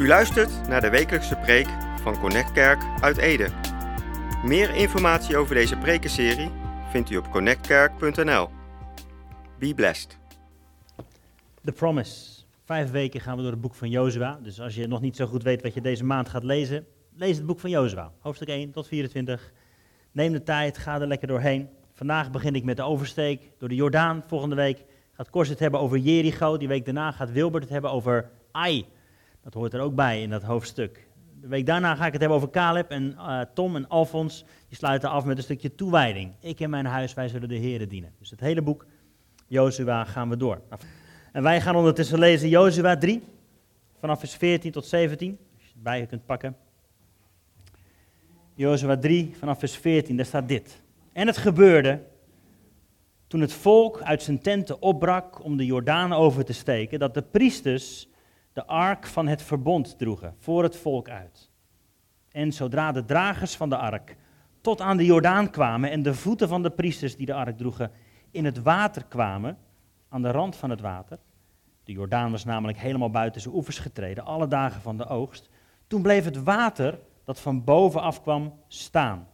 U luistert naar de wekelijkse preek van Connect Kerk uit Ede. Meer informatie over deze prekenserie vindt u op connectkerk.nl. Be blessed. The Promise. Vijf weken gaan we door het boek van Jozua. Dus als je nog niet zo goed weet wat je deze maand gaat lezen, lees het boek van Jozua. Hoofdstuk 1 tot 24. Neem de tijd, ga er lekker doorheen. Vandaag begin ik met de oversteek door de Jordaan. Volgende week gaat Kors het hebben over Jericho. Die week daarna gaat Wilbert het hebben over Ai. Dat hoort er ook bij in dat hoofdstuk. De week daarna ga ik het hebben over Caleb en uh, Tom en Alfons. Die sluiten af met een stukje toewijding. Ik en mijn huis, wij zullen de Heren dienen. Dus het hele boek Jozua gaan we door. En wij gaan ondertussen lezen Jozua 3, vanaf vers 14 tot 17. Als je het bij je kunt pakken. Jozua 3, vanaf vers 14, daar staat dit. En het gebeurde toen het volk uit zijn tenten opbrak om de Jordaan over te steken, dat de priesters de ark van het verbond droegen voor het volk uit. En zodra de dragers van de ark tot aan de Jordaan kwamen en de voeten van de priesters die de ark droegen in het water kwamen, aan de rand van het water, de Jordaan was namelijk helemaal buiten zijn oevers getreden, alle dagen van de oogst, toen bleef het water dat van bovenaf kwam staan.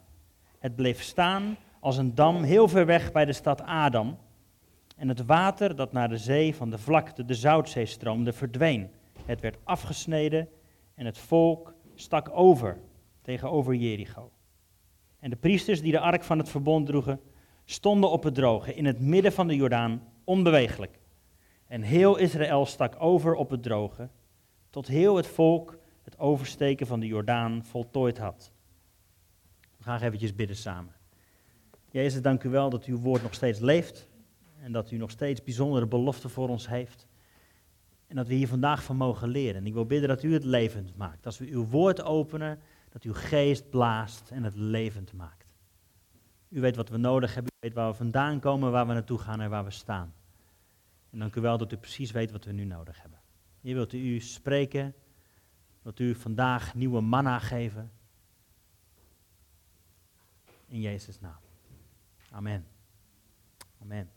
Het bleef staan als een dam heel ver weg bij de stad Adam. En het water dat naar de zee van de vlakte, de Zoutzee, stroomde, verdween. Het werd afgesneden en het volk stak over tegenover Jericho. En de priesters die de ark van het verbond droegen, stonden op het droge in het midden van de Jordaan, onbewegelijk. En heel Israël stak over op het droge, tot heel het volk het oversteken van de Jordaan voltooid had. We gaan eventjes bidden samen. Jezus, dank u wel dat uw woord nog steeds leeft en dat u nog steeds bijzondere beloften voor ons heeft. En dat we hier vandaag van mogen leren. En ik wil bidden dat u het levend maakt. Als we uw woord openen, dat uw geest blaast en het levend maakt. U weet wat we nodig hebben, u weet waar we vandaan komen, waar we naartoe gaan en waar we staan. En dank u wel dat u precies weet wat we nu nodig hebben. Hier wilt u spreken, wilt u vandaag nieuwe manna geven. In Jezus' naam. Amen. Amen.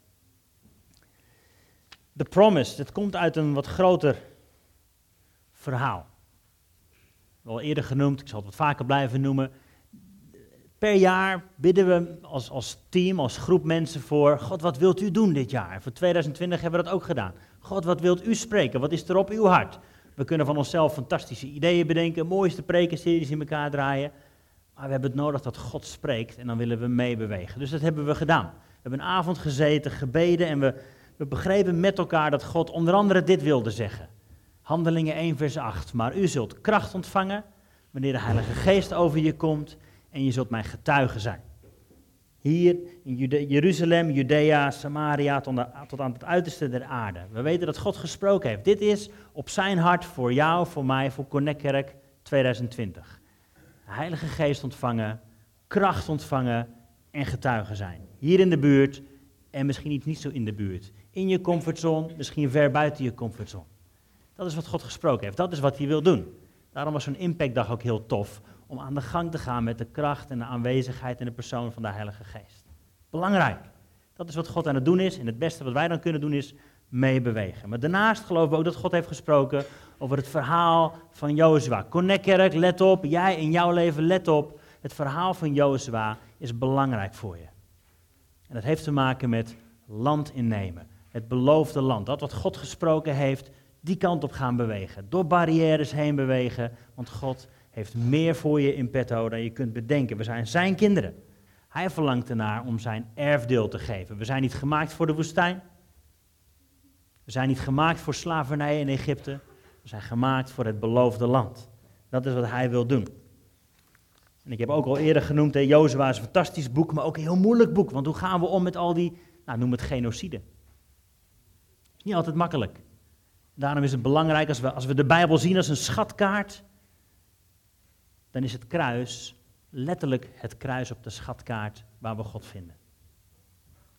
The Promise, het komt uit een wat groter verhaal. Al eerder genoemd, ik zal het wat vaker blijven noemen. Per jaar bidden we als, als team, als groep mensen voor, God, wat wilt u doen dit jaar? Voor 2020 hebben we dat ook gedaan. God, wat wilt u spreken? Wat is er op uw hart? We kunnen van onszelf fantastische ideeën bedenken, mooiste prekenseries in elkaar draaien. Maar we hebben het nodig dat God spreekt en dan willen we meebewegen. Dus dat hebben we gedaan. We hebben een avond gezeten, gebeden en we, we begrepen met elkaar dat God onder andere dit wilde zeggen. Handelingen 1, vers 8. Maar u zult kracht ontvangen wanneer de Heilige Geest over je komt en je zult mijn getuige zijn. Hier in Jude Jeruzalem, Judea, Samaria, tot, tot aan het uiterste der aarde. We weten dat God gesproken heeft. Dit is op zijn hart voor jou, voor mij, voor Connect Kerk 2020. De Heilige Geest ontvangen, kracht ontvangen en getuigen zijn. Hier in de buurt en misschien iets niet zo in de buurt. In je comfortzone, misschien ver buiten je comfortzone. Dat is wat God gesproken heeft. Dat is wat hij wil doen. Daarom was zo'n impactdag ook heel tof. Om aan de gang te gaan met de kracht en de aanwezigheid en de persoon van de Heilige Geest. Belangrijk. Dat is wat God aan het doen is. En het beste wat wij dan kunnen doen is meebewegen. Maar daarnaast geloven we ook dat God heeft gesproken over het verhaal van Jozua. Connect Kerk, let op. Jij in jouw leven, let op. Het verhaal van Jozua is belangrijk voor je. En dat heeft te maken met land innemen. Het beloofde land. Dat wat God gesproken heeft, die kant op gaan bewegen. Door barrières heen bewegen. Want God heeft meer voor je in petto dan je kunt bedenken. We zijn zijn kinderen. Hij verlangt ernaar om zijn erfdeel te geven. We zijn niet gemaakt voor de woestijn. We zijn niet gemaakt voor slavernij in Egypte. We zijn gemaakt voor het beloofde land. Dat is wat hij wil doen. En ik heb ook al eerder genoemd, Jozua is een fantastisch boek, maar ook een heel moeilijk boek. Want hoe gaan we om met al die, nou noem het genocide. Niet altijd makkelijk. Daarom is het belangrijk als we, als we de Bijbel zien als een schatkaart, dan is het kruis letterlijk het kruis op de schatkaart waar we God vinden.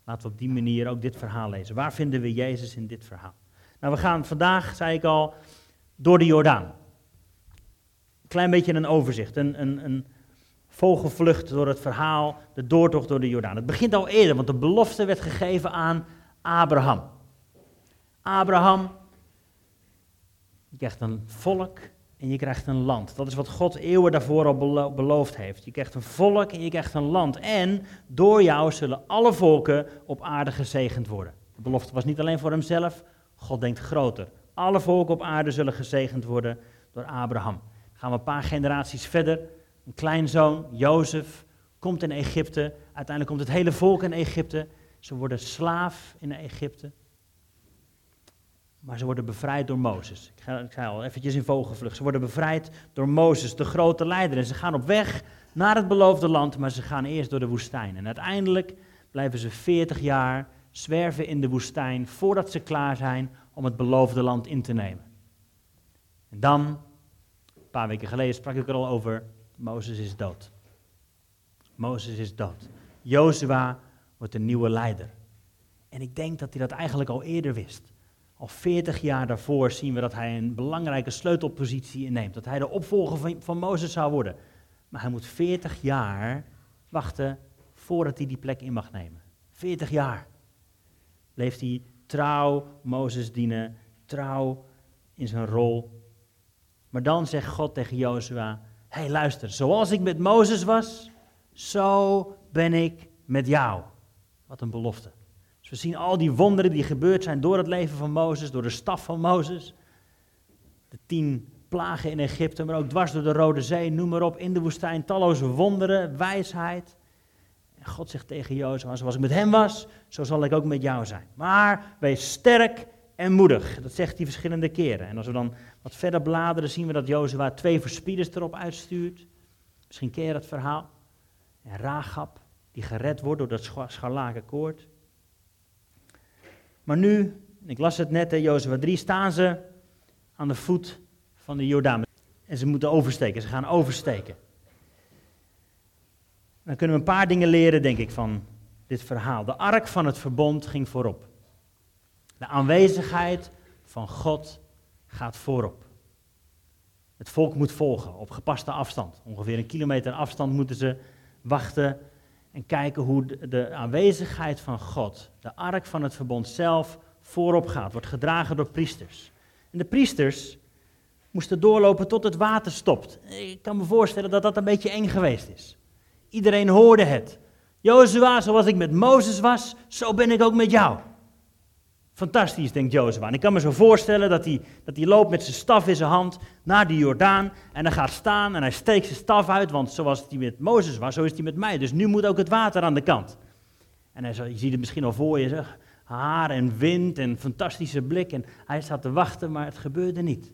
Laten we op die manier ook dit verhaal lezen. Waar vinden we Jezus in dit verhaal? Nou, we gaan vandaag, zei ik al, door de Jordaan. Klein beetje een overzicht, een, een, een vogelvlucht door het verhaal, de doortocht door de Jordaan. Het begint al eerder, want de belofte werd gegeven aan Abraham. Abraham krijgt een volk en je krijgt een land. Dat is wat God eeuwen daarvoor al beloofd heeft. Je krijgt een volk en je krijgt een land. En door jou zullen alle volken op aarde gezegend worden. De belofte was niet alleen voor hemzelf, God denkt groter. Alle volken op aarde zullen gezegend worden door Abraham. Dan gaan we een paar generaties verder. Een kleinzoon, Jozef, komt in Egypte. Uiteindelijk komt het hele volk in Egypte. Ze worden slaaf in Egypte. Maar ze worden bevrijd door Mozes. Ik, ga, ik zei al eventjes in vogelvlucht. Ze worden bevrijd door Mozes, de grote leider. En ze gaan op weg naar het beloofde land, maar ze gaan eerst door de woestijn. En uiteindelijk blijven ze 40 jaar zwerven in de woestijn voordat ze klaar zijn om het beloofde land in te nemen. En dan, een paar weken geleden sprak ik er al over, Mozes is dood. Mozes is dood. Jozua wordt een nieuwe leider. En ik denk dat hij dat eigenlijk al eerder wist. Al 40 jaar daarvoor zien we dat hij een belangrijke sleutelpositie inneemt. Dat hij de opvolger van, van Mozes zou worden. Maar hij moet 40 jaar wachten voordat hij die plek in mag nemen. 40 jaar. Bleef hij trouw Mozes dienen, trouw in zijn rol. Maar dan zegt God tegen Jozua, hé hey, luister, zoals ik met Mozes was, zo ben ik met jou. Wat een belofte. We zien al die wonderen die gebeurd zijn door het leven van Mozes, door de staf van Mozes. De tien plagen in Egypte, maar ook dwars door de Rode Zee, noem maar op, in de woestijn, talloze wonderen, wijsheid. En God zegt tegen Jozef, zoals ik met hem was, zo zal ik ook met jou zijn. Maar wees sterk en moedig. Dat zegt hij verschillende keren. En als we dan wat verder bladeren, zien we dat Jozef twee verspieders erop uitstuurt. Misschien ken je dat verhaal. En Rahab, die gered wordt door dat scharlakenkoord. Maar nu, ik las het net, in Jozef 3, staan ze aan de voet van de Jordaan. En ze moeten oversteken, ze gaan oversteken. Dan kunnen we een paar dingen leren, denk ik, van dit verhaal. De ark van het verbond ging voorop. De aanwezigheid van God gaat voorop. Het volk moet volgen op gepaste afstand. Ongeveer een kilometer afstand moeten ze wachten en kijken hoe de aanwezigheid van God, de ark van het verbond zelf, voorop gaat. Wordt gedragen door priesters. En de priesters moesten doorlopen tot het water stopt. Ik kan me voorstellen dat dat een beetje eng geweest is. Iedereen hoorde het. Jozua, zoals ik met Mozes was, zo ben ik ook met jou. Fantastisch, denkt Jozua. En ik kan me zo voorstellen dat hij, dat hij loopt met zijn staf in zijn hand naar de Jordaan. En dan gaat staan en hij steekt zijn staf uit, want zoals hij met Mozes was, zo is hij met mij. Dus nu moet ook het water aan de kant. En hij, je ziet het misschien al voor je, zeg, haar en wind en fantastische blik. En hij staat te wachten, maar het gebeurde niet.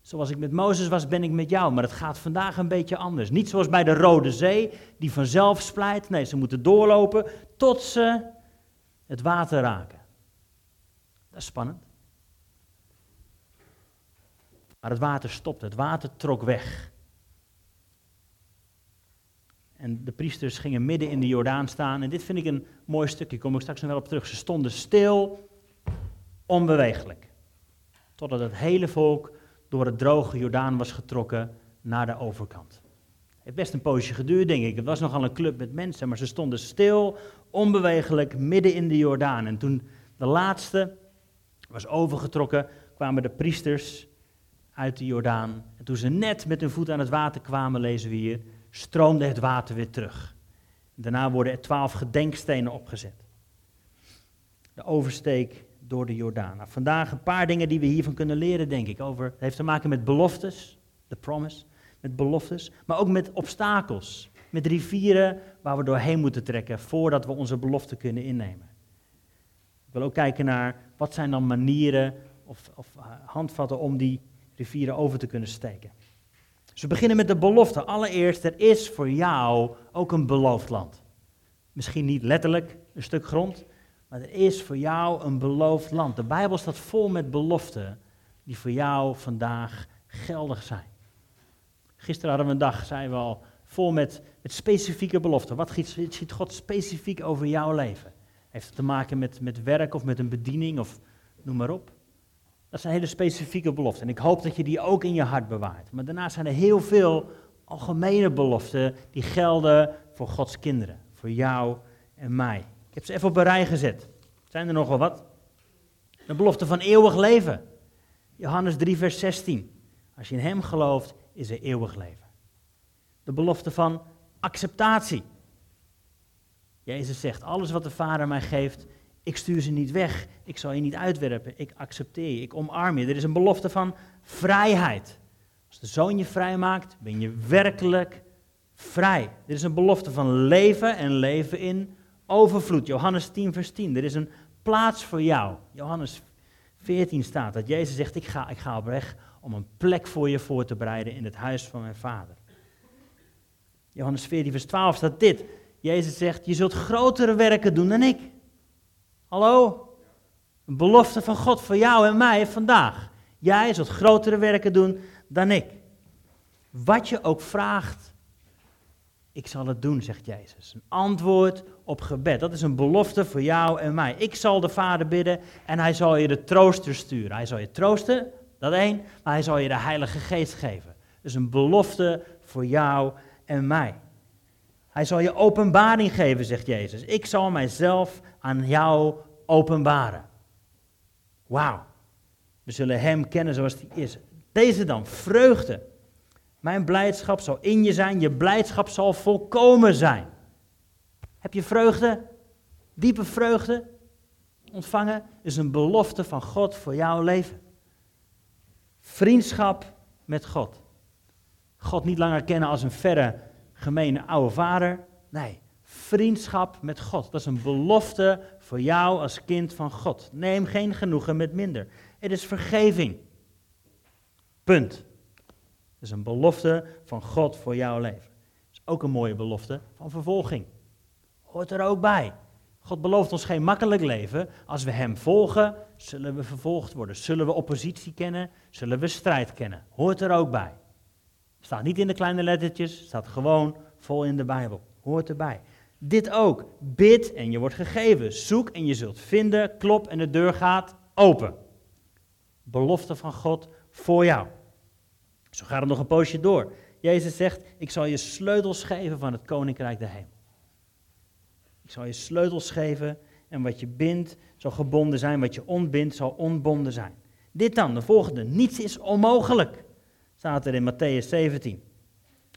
Zoals ik met Mozes was, ben ik met jou. Maar het gaat vandaag een beetje anders. Niet zoals bij de Rode Zee, die vanzelf splijt. Nee, ze moeten doorlopen tot ze het water raken. Dat is spannend. Maar het water stopte, het water trok weg. En de priesters gingen midden in de Jordaan staan. En dit vind ik een mooi stukje, kom ik straks nog wel op terug. Ze stonden stil, onbewegelijk. Totdat het hele volk door het droge Jordaan was getrokken naar de overkant. Het heeft best een poosje geduurd, denk ik. Het was nogal een club met mensen, maar ze stonden stil, onbewegelijk, midden in de Jordaan. En toen de laatste was overgetrokken, kwamen de priesters uit de Jordaan. En toen ze net met hun voet aan het water kwamen, lezen we hier, stroomde het water weer terug. Daarna worden er twaalf gedenkstenen opgezet. De oversteek door de Jordaan. Nou, vandaag een paar dingen die we hiervan kunnen leren, denk ik. Over, het heeft te maken met beloftes, de promise, met beloftes, maar ook met obstakels, met rivieren waar we doorheen moeten trekken voordat we onze belofte kunnen innemen. Ik wil ook kijken naar wat zijn dan manieren of, of eh, handvatten om die rivieren over te kunnen steken. Dus we beginnen met de belofte. Allereerst, er is voor jou ook een beloofd land. Misschien niet letterlijk een stuk grond, maar er is voor jou een beloofd land. De Bijbel staat vol met beloften die voor jou vandaag geldig zijn. Gisteren hadden we een dag, zijn we al, vol met, met specifieke beloften. Wat ziet God specifiek over jouw leven? Heeft het te maken met, met werk of met een bediening of noem maar op? Dat zijn hele specifieke beloften. En ik hoop dat je die ook in je hart bewaart. Maar daarnaast zijn er heel veel algemene beloften die gelden voor Gods kinderen. Voor jou en mij. Ik heb ze even op een rij gezet. Zijn er nog wel wat? De belofte van eeuwig leven. Johannes 3, vers 16. Als je in Hem gelooft, is er eeuwig leven. De belofte van acceptatie. Jezus zegt, alles wat de Vader mij geeft, ik stuur ze niet weg. Ik zal je niet uitwerpen. Ik accepteer je. Ik omarm je. Er is een belofte van vrijheid. Als de zoon je vrij maakt, ben je werkelijk vrij. Er is een belofte van leven en leven in overvloed. Johannes 10, vers 10. Er is een plaats voor jou. Johannes 14 staat dat Jezus zegt: Ik ga, ik ga op weg om een plek voor je voor te bereiden in het huis van mijn vader. Johannes 14, vers 12 staat dit. Jezus zegt: Je zult grotere werken doen dan ik. Hallo? Een belofte van God voor jou en mij vandaag. Jij zult grotere werken doen dan ik. Wat je ook vraagt, ik zal het doen, zegt Jezus. Een antwoord op gebed. Dat is een belofte voor jou en mij. Ik zal de Vader bidden en hij zal je de trooster sturen. Hij zal je troosten, dat één, maar hij zal je de Heilige Geest geven. Dus een belofte voor jou en mij. Hij zal je openbaring geven, zegt Jezus. Ik zal mijzelf aan jou openbaren. Wauw. We zullen Hem kennen zoals Hij is. Deze dan, vreugde. Mijn blijdschap zal in je zijn, je blijdschap zal volkomen zijn. Heb je vreugde? Diepe vreugde? Ontvangen is een belofte van God voor jouw leven. Vriendschap met God. God niet langer kennen als een verre, gemene oude vader. Nee, vriendschap met God. Dat is een belofte voor jou als kind van God. Neem geen genoegen met minder. Het is vergeving. Punt. Het is een belofte van God voor jouw leven. Het is ook een mooie belofte van vervolging. Hoort er ook bij. God belooft ons geen makkelijk leven. Als we Hem volgen, zullen we vervolgd worden. Zullen we oppositie kennen, zullen we strijd kennen. Hoort er ook bij. Staat niet in de kleine lettertjes, staat gewoon vol in de Bijbel. Hoort erbij. Dit ook. Bid en je wordt gegeven. Zoek en je zult vinden. Klop en de deur gaat open. Belofte van God voor jou. Zo gaat het nog een poosje door. Jezus zegt: Ik zal je sleutels geven van het koninkrijk der hemel. Ik zal je sleutels geven en wat je bindt zal gebonden zijn, wat je ontbindt zal onbonden zijn. Dit dan, de volgende. Niets is onmogelijk, staat er in Matthäus 17.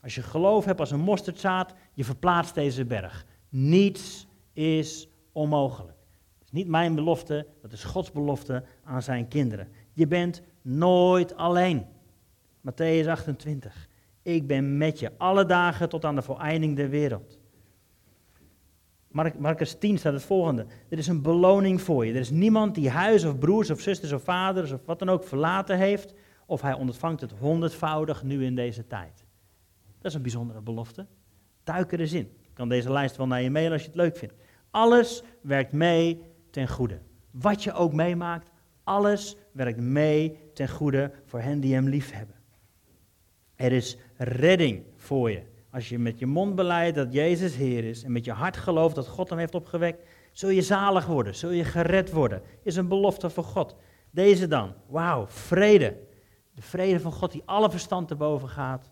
Als je geloof hebt als een mosterdzaad, je verplaatst deze berg. Niets is onmogelijk. Het is niet mijn belofte, dat is Gods belofte aan zijn kinderen. Je bent nooit alleen. Matthäus 28. Ik ben met je alle dagen tot aan de voleinding der wereld. Marcus 10 staat het volgende. Er is een beloning voor je. Er is niemand die huis of broers of zusters of vaders of wat dan ook verlaten heeft. Of hij ontvangt het honderdvoudig nu in deze tijd. Dat is een bijzondere belofte. Duik er eens in. Ik kan deze lijst wel naar je mailen als je het leuk vindt. Alles werkt mee ten goede. Wat je ook meemaakt, alles werkt mee ten goede voor hen die hem lief hebben. Er is redding voor je. Als je met je mond beleidt dat Jezus Heer is en met je hart gelooft dat God hem heeft opgewekt, zul je zalig worden, zul je gered worden. Is een belofte van God. Deze dan, wauw, vrede. De vrede van God die alle verstand te boven gaat,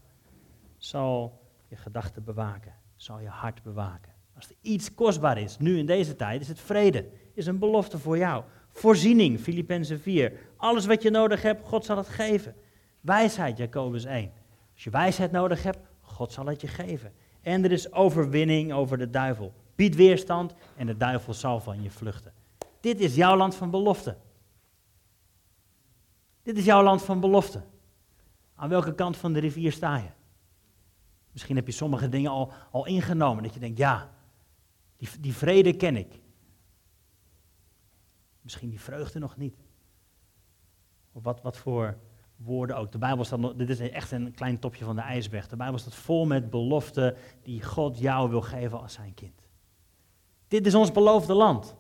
zal je gedachten bewaken, zal je hart bewaken. Als er iets kostbaar is, nu in deze tijd, is het vrede. Is een belofte voor jou. Voorziening, Filippenzen 4. Alles wat je nodig hebt, God zal het geven. Wijsheid, Jacobus 1. Als je wijsheid nodig hebt, God zal het je geven. En er is overwinning over de duivel. Bied weerstand en de duivel zal van je vluchten. Dit is jouw land van belofte. Dit is jouw land van belofte. Aan welke kant van de rivier sta je? Misschien heb je sommige dingen al, al ingenomen. Dat je denkt, ja, die, die vrede ken ik. Misschien die vreugde nog niet. Of wat, wat voor woorden ook. De Bijbel staat, dit is echt een klein topje van de ijsberg. De Bijbel staat vol met beloften die God jou wil geven als zijn kind. Dit is ons beloofde land.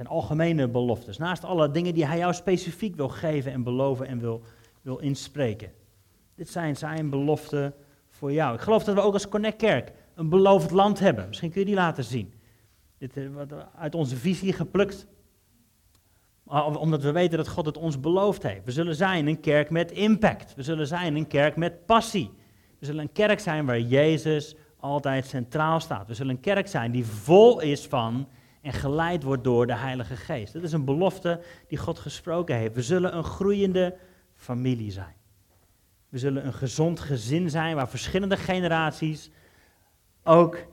Zijn algemene beloftes. Naast alle dingen die hij jou specifiek wil geven en beloven en wil, wil inspreken. Dit zijn zijn beloften voor jou. Ik geloof dat we ook als Connect Kerk een beloofd land hebben. Misschien kun je die laten zien. Dit is uit onze visie geplukt. Omdat we weten dat God het ons beloofd heeft. We zullen zijn een kerk met impact. We zullen zijn een kerk met passie. We zullen een kerk zijn waar Jezus altijd centraal staat. We zullen een kerk zijn die vol is van en geleid wordt door de Heilige Geest. Dat is een belofte die God gesproken heeft. We zullen een groeiende familie zijn. We zullen een gezond gezin zijn waar verschillende generaties, ook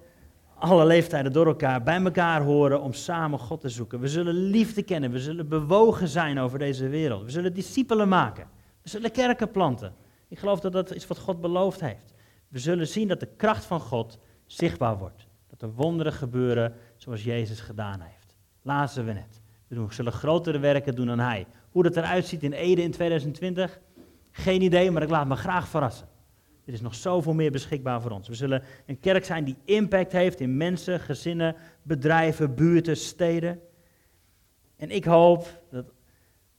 alle leeftijden door elkaar, bij elkaar horen om samen God te zoeken. We zullen liefde kennen, we zullen bewogen zijn over deze wereld. We zullen discipelen maken, we zullen kerken planten. Ik geloof dat dat is wat God beloofd heeft. We zullen zien dat de kracht van God zichtbaar wordt. Dat er wonderen gebeuren zoals Jezus gedaan heeft. Lazen we net. We doen, zullen grotere werken doen dan Hij. Hoe dat eruit ziet in Ede in 2020, geen idee, maar ik laat me graag verrassen. Er is nog zoveel meer beschikbaar voor ons. We zullen een kerk zijn die impact heeft in mensen, gezinnen, bedrijven, buurten, steden. En ik hoop dat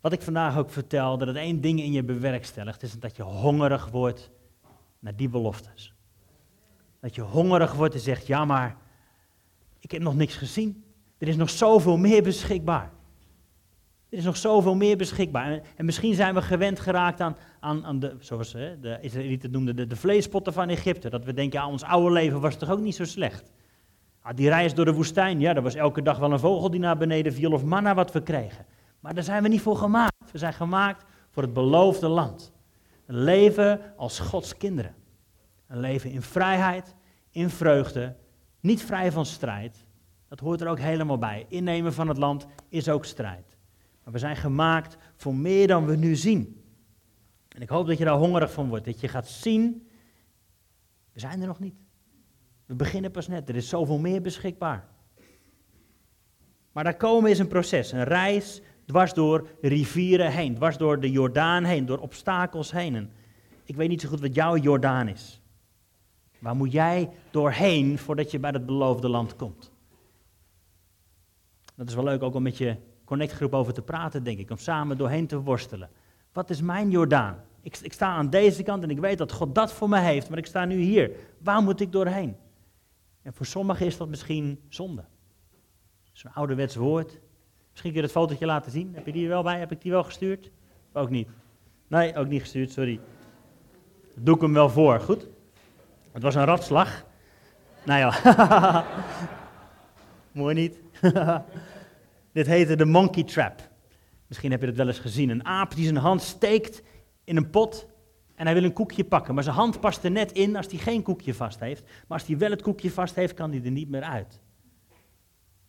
wat ik vandaag ook vertel, dat het één ding in je bewerkstelligt, is dat je hongerig wordt naar die beloftes. Dat je hongerig wordt en zegt, ja maar, ik heb nog niks gezien. Er is nog zoveel meer beschikbaar. Er is nog zoveel meer beschikbaar. En, misschien zijn we gewend geraakt aan, aan, aan de, zoals hè, de Israëlieten noemden, de, de vleespotten van Egypte. Dat we denken, ja, ons oude leven was toch ook niet zo slecht. Ah, die reis door de woestijn, ja, er was elke dag wel een vogel die naar beneden viel of manna wat we kregen. Maar daar zijn we niet voor gemaakt. We zijn gemaakt voor het beloofde land. Een leven als Gods kinderen. Een leven in vrijheid, in vreugde, niet vrij van strijd. Dat hoort er ook helemaal bij. Innemen van het land is ook strijd. Maar we zijn gemaakt voor meer dan we nu zien. En ik hoop dat je daar hongerig van wordt. Dat je gaat zien, we zijn er nog niet. We beginnen pas net. Er is zoveel meer beschikbaar. Maar daar komen is een proces, een reis dwars door rivieren heen, dwars door de Jordaan heen, door obstakels heen. ik weet niet zo goed wat jouw Jordaan is. Waar moet jij doorheen voordat je bij het beloofde land komt? Dat is wel leuk ook om met je connectgroep over te praten, denk ik, om samen doorheen te worstelen. Wat is mijn Jordaan? Ik, ik sta aan deze kant en ik weet dat God dat voor me heeft, maar ik sta nu hier. Waar moet ik doorheen? En voor sommigen is dat misschien zonde. Zo'n ouderwets woord. Misschien kun je het fotootje laten zien. Heb je die er wel bij? Heb ik die wel gestuurd? Ook niet. Nee, ook niet gestuurd, sorry. Doe ik hem wel voor, goed? Het was een ratslag. Nou ja. Mooi niet. Dit heette de monkey trap. Misschien heb je het wel eens gezien. Een aap die zijn hand steekt in een pot en hij wil een koekje pakken. Maar zijn hand past er net in als hij geen koekje vast heeft. Maar als hij wel het koekje vast heeft, kan hij er niet meer uit.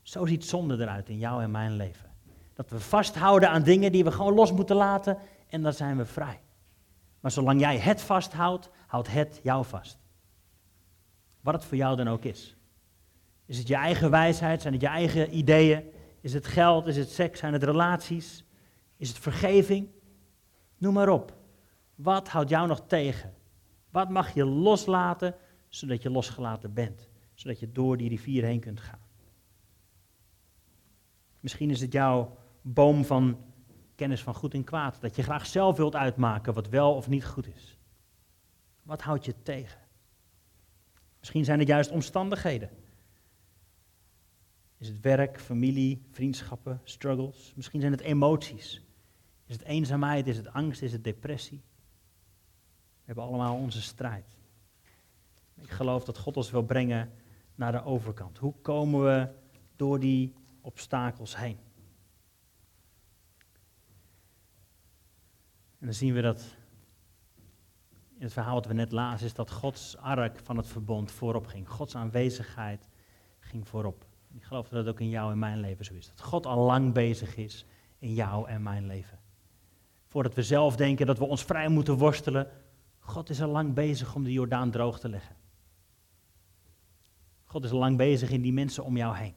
Zo ziet zonde eruit in jou en mijn leven. Dat we vasthouden aan dingen die we gewoon los moeten laten en dan zijn we vrij. Maar zolang jij het vasthoudt, houdt het jou vast. Wat het voor jou dan ook is. Is het je eigen wijsheid? Zijn het je eigen ideeën? Is het geld? Is het seks? Zijn het relaties? Is het vergeving? Noem maar op. Wat houdt jou nog tegen? Wat mag je loslaten, zodat je losgelaten bent? Zodat je door die rivier heen kunt gaan. Misschien is het jouw boom van kennis van goed en kwaad. Dat je graag zelf wilt uitmaken wat wel of niet goed is. Wat houdt je tegen? Misschien zijn het juist omstandigheden. Is het werk, familie, vriendschappen, struggles? Misschien zijn het emoties. Is het eenzaamheid, is het angst, is het depressie? We hebben allemaal onze strijd. Ik geloof dat God ons wil brengen naar de overkant. Hoe komen we door die obstakels heen? En dan zien we dat in het verhaal wat we net lazen, is dat Gods ark van het verbond voorop ging. Gods aanwezigheid ging voorop. Ik geloof dat het ook in jou en mijn leven zo is. Dat God al lang bezig is in jou en mijn leven. Voordat we zelf denken dat we ons vrij moeten worstelen, God is al lang bezig om de Jordaan droog te leggen. God is al lang bezig in die mensen om jou heen.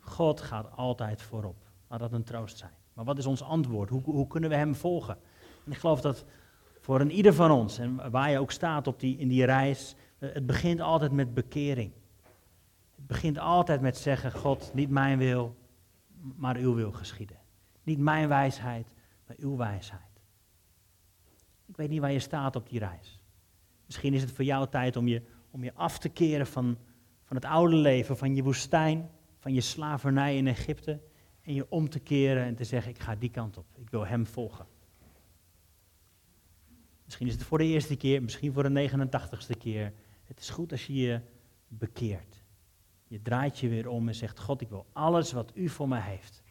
God gaat altijd voorop. Laat dat een troost zijn. Maar wat is ons antwoord? Hoe, hoe kunnen we Hem volgen? En ik geloof dat voor een ieder van ons, en waar je ook staat op die, in die reis, eh, het begint altijd met bekering. Het begint altijd met zeggen, God, niet mijn wil, maar uw wil geschieden. Niet mijn wijsheid, maar uw wijsheid. Ik weet niet waar je staat op die reis. Misschien is het voor jou tijd om je, om je af te keren van, van het oude leven, van je woestijn, van je slavernij in Egypte. En je om te keren en te zeggen, ik ga die kant op. Ik wil hem volgen. Misschien is het voor de eerste keer, misschien voor de 89ste keer. Het is goed als je je bekeert. Je draait je weer om en zegt, God, ik wil alles wat u voor mij heeft.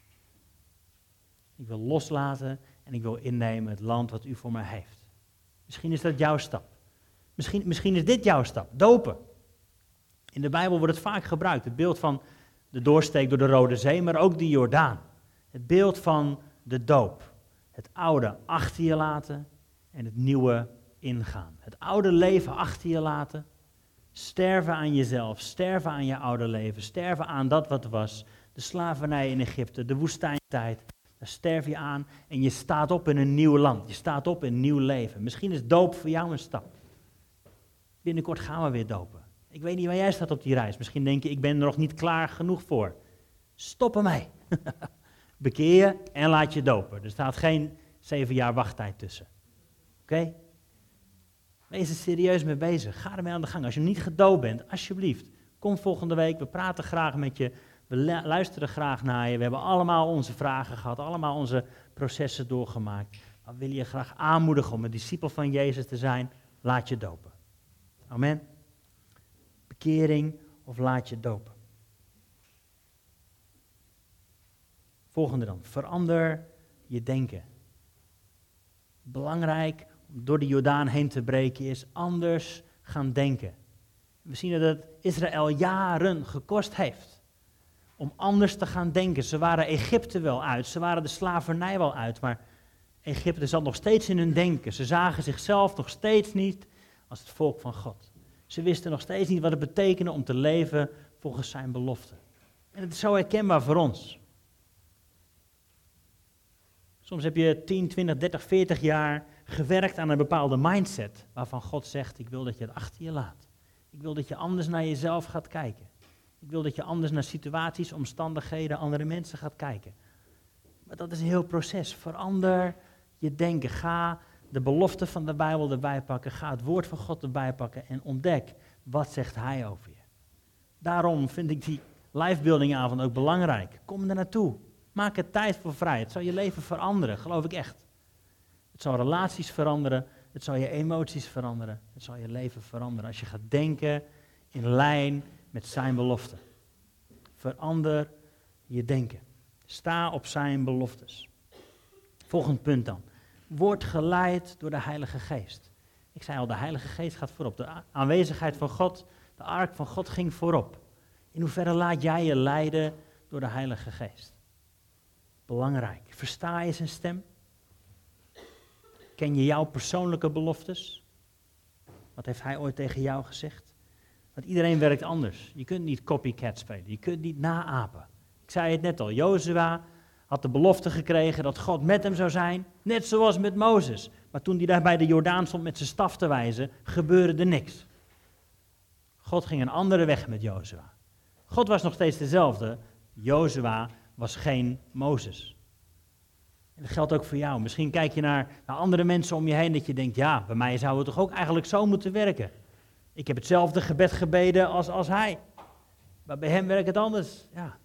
Ik wil loslaten en ik wil innemen het land wat u voor mij heeft. Misschien is dat jouw stap. Misschien, misschien is dit jouw stap, dopen. In de Bijbel wordt het vaak gebruikt, het beeld van de doorsteek door de Rode Zee, maar ook de Jordaan. Het beeld van de doop. Het oude achter je laten en het nieuwe ingaan. Het oude leven achter je laten. Sterven aan jezelf, sterven aan je oude leven, sterven aan dat wat was. De slavernij in Egypte, de woestijntijd. Daar sterf je aan en je staat op in een nieuw land. Je staat op in een nieuw leven. Misschien is doop voor jou een stap. Binnenkort gaan we weer dopen. Ik weet niet waar jij staat op die reis. Misschien denk je, ik ben er nog niet klaar genoeg voor. Stop ermee. Bekeer je en laat je dopen. Er staat geen zeven jaar wachttijd tussen. Oké? Wees er serieus mee bezig. Ga ermee aan de gang. Als je niet gedoopt bent, alsjeblieft, kom volgende week. We praten graag met je. We luisteren graag naar je. We hebben allemaal onze vragen gehad, allemaal onze processen doorgemaakt. Maar willen je graag aanmoedigen om een discipel van Jezus te zijn. Laat je dopen. Amen. Bekering of laat je dopen. Volgende dan. Verander je denken. Belangrijk door de Jordaan heen te breken is anders gaan denken. We zien dat het Israël jaren gekost heeft om anders te gaan denken. Ze waren Egypte wel uit, ze waren de slavernij wel uit, maar Egypte zat nog steeds in hun denken. Ze zagen zichzelf nog steeds niet als het volk van God. Ze wisten nog steeds niet wat het betekende om te leven volgens zijn belofte. En het is zo herkenbaar voor ons. Soms heb je 10, 20, 30, 40 jaar gewerkt aan een bepaalde mindset waarvan God zegt, ik wil dat je het achter je laat. Ik wil dat je anders naar jezelf gaat kijken. Ik wil dat je anders naar situaties, omstandigheden, andere mensen gaat kijken. Maar dat is een heel proces. Verander je denken. Ga de belofte van de Bijbel erbij pakken. Ga het woord van God erbij pakken en ontdek wat zegt Hij over je. Daarom vind ik die livebuilding avond ook belangrijk. Kom er naartoe. Maak er tijd voor vrij. Het zal je leven veranderen, geloof ik echt. Het zal relaties veranderen. Het zal je emoties veranderen. Het zal je leven veranderen als je gaat denken in lijn met zijn beloften. Verander je denken. Sta op zijn beloftes. Volgend punt dan. Word geleid door de Heilige Geest. Ik zei al, de Heilige Geest gaat voorop. De aanwezigheid van God, de ark van God ging voorop. In hoeverre laat jij je leiden door de Heilige Geest? Belangrijk. Versta je zijn stem? Ken je jouw persoonlijke beloftes? Wat heeft hij ooit tegen jou gezegd? Want iedereen werkt anders. Je kunt niet copycat spelen. Je kunt niet naapen. Ik zei het net al. Jozua had de belofte gekregen dat God met hem zou zijn. Net zoals met Mozes. Maar toen hij daar bij de Jordaan stond met zijn staf te wijzen, gebeurde er niks. God ging een andere weg met Jozua. God was nog steeds dezelfde. Jozua was geen Mozes. En dat geldt ook voor jou. Misschien kijk je naar, naar andere mensen om je heen dat je denkt, ja, bij mij zou het toch ook eigenlijk zo moeten werken. Ik heb hetzelfde gebed gebeden als, als hij. Maar bij hem werkt het anders. Ja.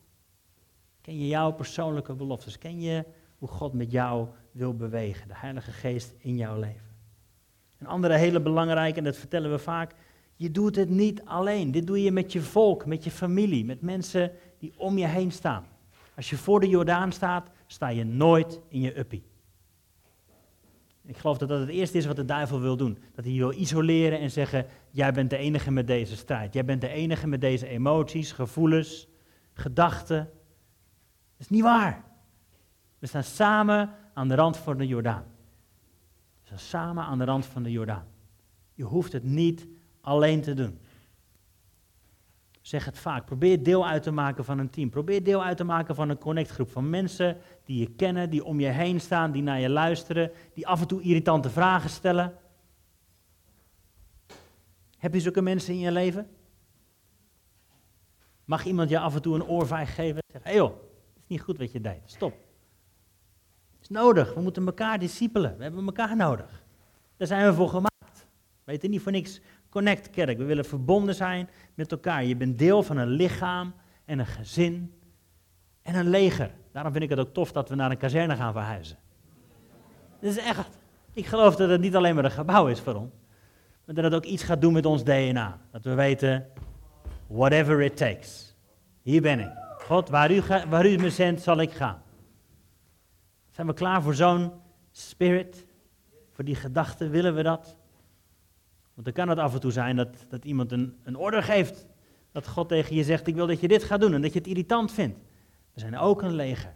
Ken je jouw persoonlijke beloftes? Ken je hoe God met jou wil bewegen? De Heilige Geest in jouw leven. Een andere hele belangrijke, en dat vertellen we vaak, je doet het niet alleen. Dit doe je met je volk, met je familie, met mensen die om je heen staan. Als je voor de Jordaan staat, sta je nooit in je uppie. Ik geloof dat dat het eerste is wat de duivel wil doen. Dat hij je wil isoleren en zeggen, jij bent de enige met deze strijd. Jij bent de enige met deze emoties, gevoelens, gedachten. Dat is niet waar. We staan samen aan de rand van de Jordaan. We staan samen aan de rand van de Jordaan. Je hoeft het niet alleen te doen zeg het vaak. Probeer deel uit te maken van een team. Probeer deel uit te maken van een connectgroep van mensen die je kennen, die om je heen staan, die naar je luisteren, die af en toe irritante vragen stellen. Heb je zulke mensen in je leven? Mag iemand je af en toe een oorvijg geven? Zeg, hé hey joh, het is niet goed wat je deed. Stop. Het is nodig. We moeten elkaar discipelen. We hebben elkaar nodig. Daar zijn we voor gemaakt. We weten niet voor niks Connect Kerk. We willen verbonden zijn met elkaar. Je bent deel van een lichaam en een gezin en een leger. Daarom vind ik het ook tof dat we naar een kazerne gaan verhuizen. Dit is echt. Ik geloof dat het niet alleen maar een gebouw is voor ons, maar dat het ook iets gaat doen met ons DNA. Dat we weten, whatever it takes. Hier ben ik. God, waar u, waar u me zendt, zal ik gaan. Zijn we klaar voor zo'n spirit? voor die gedachten? Willen we dat? Want dan kan het af en toe zijn dat, dat iemand een, een order geeft. Dat God tegen je zegt, ik wil dat je dit gaat doen en dat je het irritant vindt. We zijn ook een leger.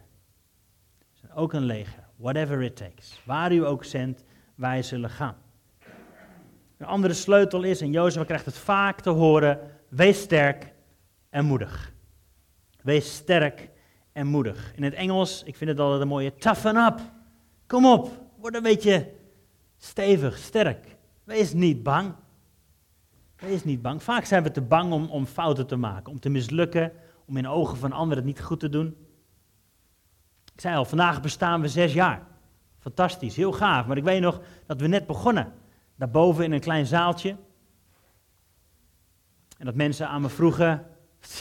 We zijn ook een leger. Whatever it takes. Waar u ook zendt, wij zullen gaan. Een andere sleutel is, en Jozef krijgt het vaak te horen, wees sterk en moedig. Wees sterk en moedig. In het Engels, ik vind het altijd een mooie, toughen up. Kom op, word een beetje stevig, sterk. Wees niet bang. Wees niet bang. Vaak zijn we te bang om, om fouten te maken, om te mislukken, om in de ogen van anderen het niet goed te doen. Ik zei al, vandaag bestaan we zes jaar. Fantastisch, heel gaaf. Maar ik weet nog dat we net begonnen. Daarboven in een klein zaaltje. En dat mensen aan me vroegen,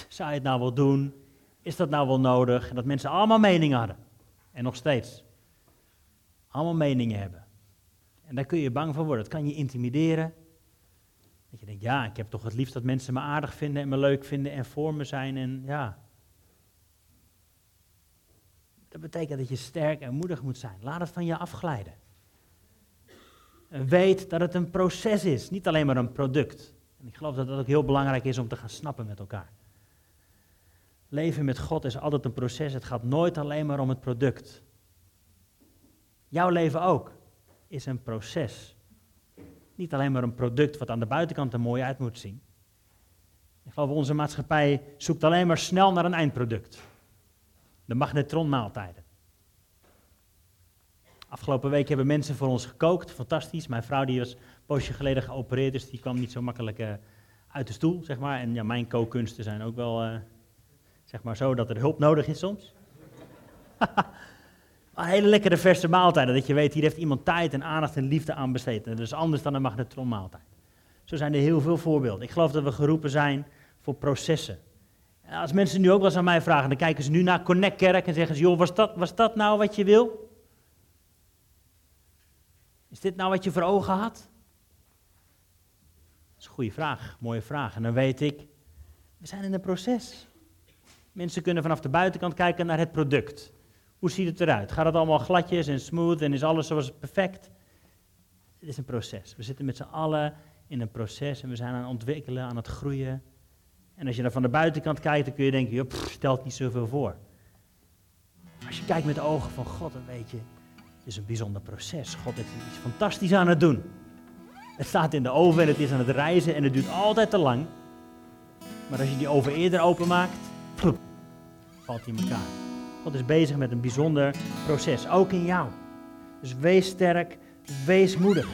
zou je het nou wel doen? Is dat nou wel nodig? En dat mensen allemaal meningen hadden. En nog steeds. Allemaal meningen hebben. Daar kun je bang van worden. Dat kan je intimideren. Dat je denkt, ja, ik heb toch het liefst dat mensen me aardig vinden en me leuk vinden en voor me zijn. En ja. Dat betekent dat je sterk en moedig moet zijn. Laat het van je afglijden. En weet dat het een proces is, niet alleen maar een product. En ik geloof dat dat ook heel belangrijk is om te gaan snappen met elkaar. Leven met God is altijd een proces. Het gaat nooit alleen maar om het product. Jouw leven ook is een proces. Niet alleen maar een product wat aan de buitenkant er mooi uit moet zien. Ik geloof onze maatschappij zoekt alleen maar snel naar een eindproduct. De magnetronmaaltijden. Afgelopen week hebben mensen voor ons gekookt, fantastisch. Mijn vrouw die was een poosje geleden geopereerd, dus die kwam niet zo makkelijk uh, uit de stoel, zeg maar. En ja, mijn kookkunsten zijn ook wel, uh, zeg maar zo, dat er hulp nodig is soms. maar hele lekkere verse maaltijden, dat je weet, hier heeft iemand tijd en aandacht en liefde aan besteed. dat is anders dan een magnetronmaaltijd. Zo zijn er heel veel voorbeelden. Ik geloof dat we geroepen zijn voor processen. En als mensen nu ook wel eens aan mij vragen, dan kijken ze nu naar Connect Kerk en zeggen ze, joh, was dat, was dat nou wat je wil? Is dit nou wat je voor ogen had? Dat is een goede vraag, mooie vraag. En dan weet ik, we zijn in een proces. Mensen kunnen vanaf de buitenkant kijken naar het product. Hoe ziet het eruit? Gaat het allemaal gladjes en smooth en is alles zoals perfect? Het is een proces. We zitten met z'n allen in een proces en we zijn aan het ontwikkelen, aan het groeien. En als je naar van de buitenkant kijkt, dan kun je denken, joh, stelt niet zoveel voor. Als je kijkt met de ogen van God, dan weet je, het is een bijzonder proces. God is iets fantastisch aan het doen. Het staat in de oven en het is aan het reizen en het duurt altijd te lang. Maar als je die oven eerder openmaakt, valt hij in elkaar. God is bezig met een bijzonder proces, ook in jou. Dus wees sterk, wees moedig.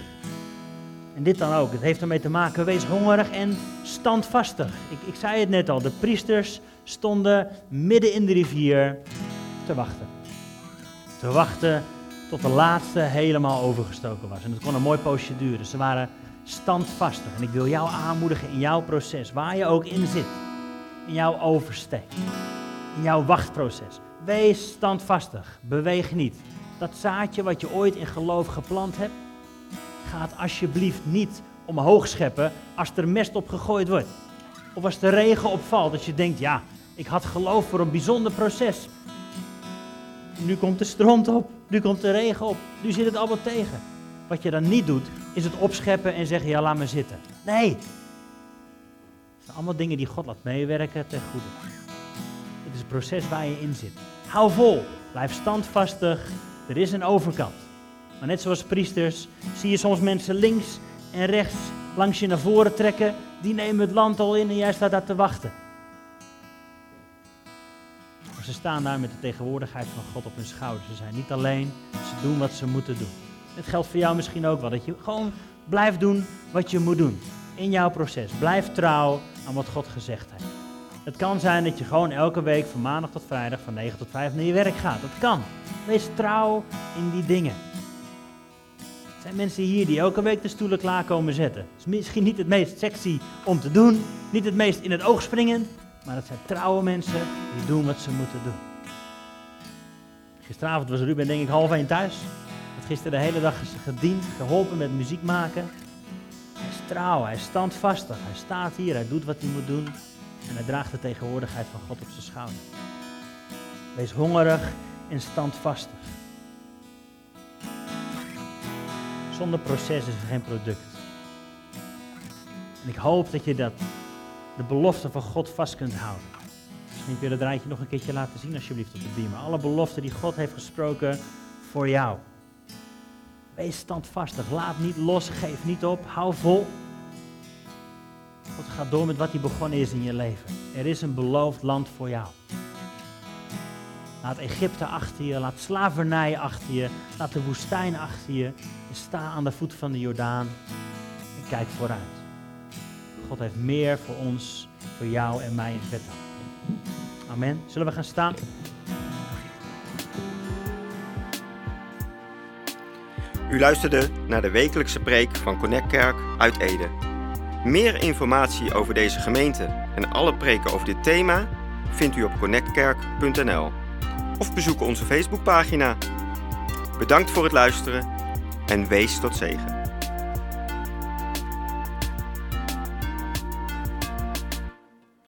En dit dan ook, het heeft ermee te maken, wees hongerig en standvastig. Ik, ik zei het net al, de priesters stonden midden in de rivier te wachten. Te wachten tot de laatste helemaal overgestoken was. En dat kon een mooi poosje duren. Ze waren standvastig. En ik wil jou aanmoedigen in jouw proces, waar je ook in zit. In jouw oversteek. In jouw wachtproces. Wees standvastig. Beweeg niet. Dat zaadje wat je ooit in geloof geplant hebt, gaat alsjeblieft niet omhoog scheppen als er mest op gegooid wordt. Of als de regen opvalt, dat je denkt, ja, ik had geloof voor een bijzonder proces. Nu komt de stront op, nu komt de regen op, nu zit het allemaal tegen. Wat je dan niet doet, is het opscheppen en zeggen, ja, laat me zitten. Nee. Het zijn allemaal dingen die God laat meewerken ten goede. Proces waar je in zit. Hou vol, blijf standvastig, er is een overkant. Maar net zoals priesters zie je soms mensen links en rechts langs je naar voren trekken. Die nemen het land al in en jij staat daar te wachten. Maar ze staan daar met de tegenwoordigheid van God op hun schouders. Ze zijn niet alleen, ze doen wat ze moeten doen. Het geldt voor jou misschien ook wel, dat je gewoon blijft doen wat je moet doen. In jouw proces. Blijf trouw aan wat God gezegd heeft. Het kan zijn dat je gewoon elke week van maandag tot vrijdag van 9 tot 5 naar je werk gaat. Dat kan. Wees trouw in die dingen. Er zijn mensen hier die elke week de stoelen klaar komen zetten. Is misschien niet het meest sexy om te doen, niet het meest in het oog springen, maar het zijn trouwe mensen die doen wat ze moeten doen. Gisteravond was Ruben denk ik half één thuis. Had gisteren de hele dag gediend, geholpen met muziek maken. Hij is trouw, hij is standvastig, hij staat hier, hij doet wat hij moet doen. En hij draagt de tegenwoordigheid van God op zijn schouder. Wees hongerig en standvastig. Zonder proces is er geen product. En ik hoop dat je dat, de belofte van God vast kunt houden. Misschien kun je dat rijtje nog een keertje laten zien alsjeblieft op de beamer. Alle beloften die God heeft gesproken voor jou. Wees standvastig, laat niet los, geef niet op, hou vol. Gaat door met wat hij begonnen is in je leven. Er is een beloofd land voor jou. Laat Egypte achter je, laat slavernij achter je, laat de woestijn achter je. En sta aan de voet van de Jordaan en kijk vooruit. God heeft meer voor ons, voor jou en mij in petto. Amen. Zullen we gaan staan? U luisterde naar de wekelijkse preek van Connect Kerk uit Ede. Meer informatie over deze gemeente en alle preken over dit thema vindt u op connectkerk.nl of bezoek onze Facebookpagina. Bedankt voor het luisteren en wees tot zegen.